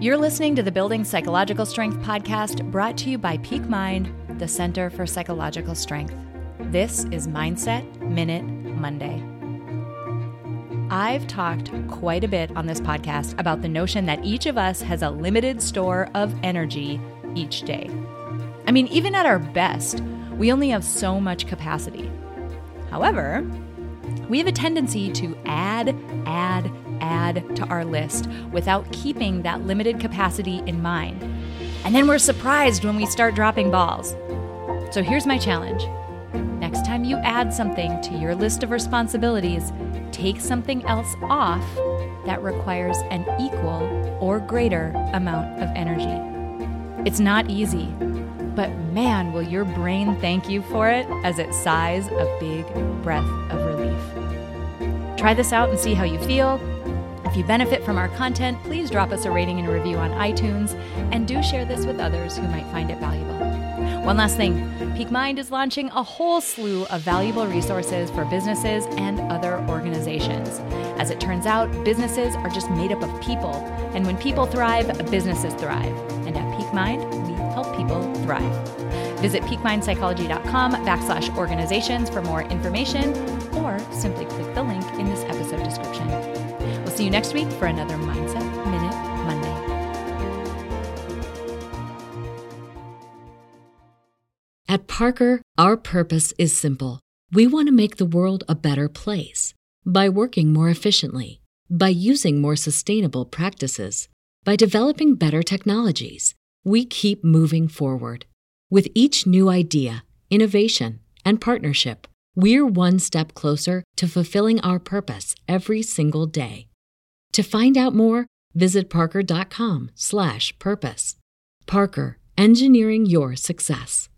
You're listening to the Building Psychological Strength podcast brought to you by Peak Mind, the Center for Psychological Strength. This is Mindset Minute Monday. I've talked quite a bit on this podcast about the notion that each of us has a limited store of energy each day. I mean, even at our best, we only have so much capacity. However, we have a tendency to add, add, add to our list without keeping that limited capacity in mind. And then we're surprised when we start dropping balls. So here's my challenge next time you add something to your list of responsibilities, take something else off that requires an equal or greater amount of energy. It's not easy, but man, will your brain thank you for it as it sighs a big breath of relief. Try this out and see how you feel. If you benefit from our content, please drop us a rating and a review on iTunes, and do share this with others who might find it valuable. One last thing Peak Mind is launching a whole slew of valuable resources for businesses and other organizations. As it turns out, businesses are just made up of people, and when people thrive, businesses thrive. And at Peak Mind, we help people thrive. Visit peakmindpsychology.com backslash organizations for more information, or simply click the link in this episode description. See you next week for another Mindset Minute Monday. At Parker, our purpose is simple. We want to make the world a better place by working more efficiently, by using more sustainable practices, by developing better technologies. We keep moving forward. With each new idea, innovation, and partnership, we're one step closer to fulfilling our purpose every single day. To find out more, visit parker.com/purpose. Parker, engineering your success.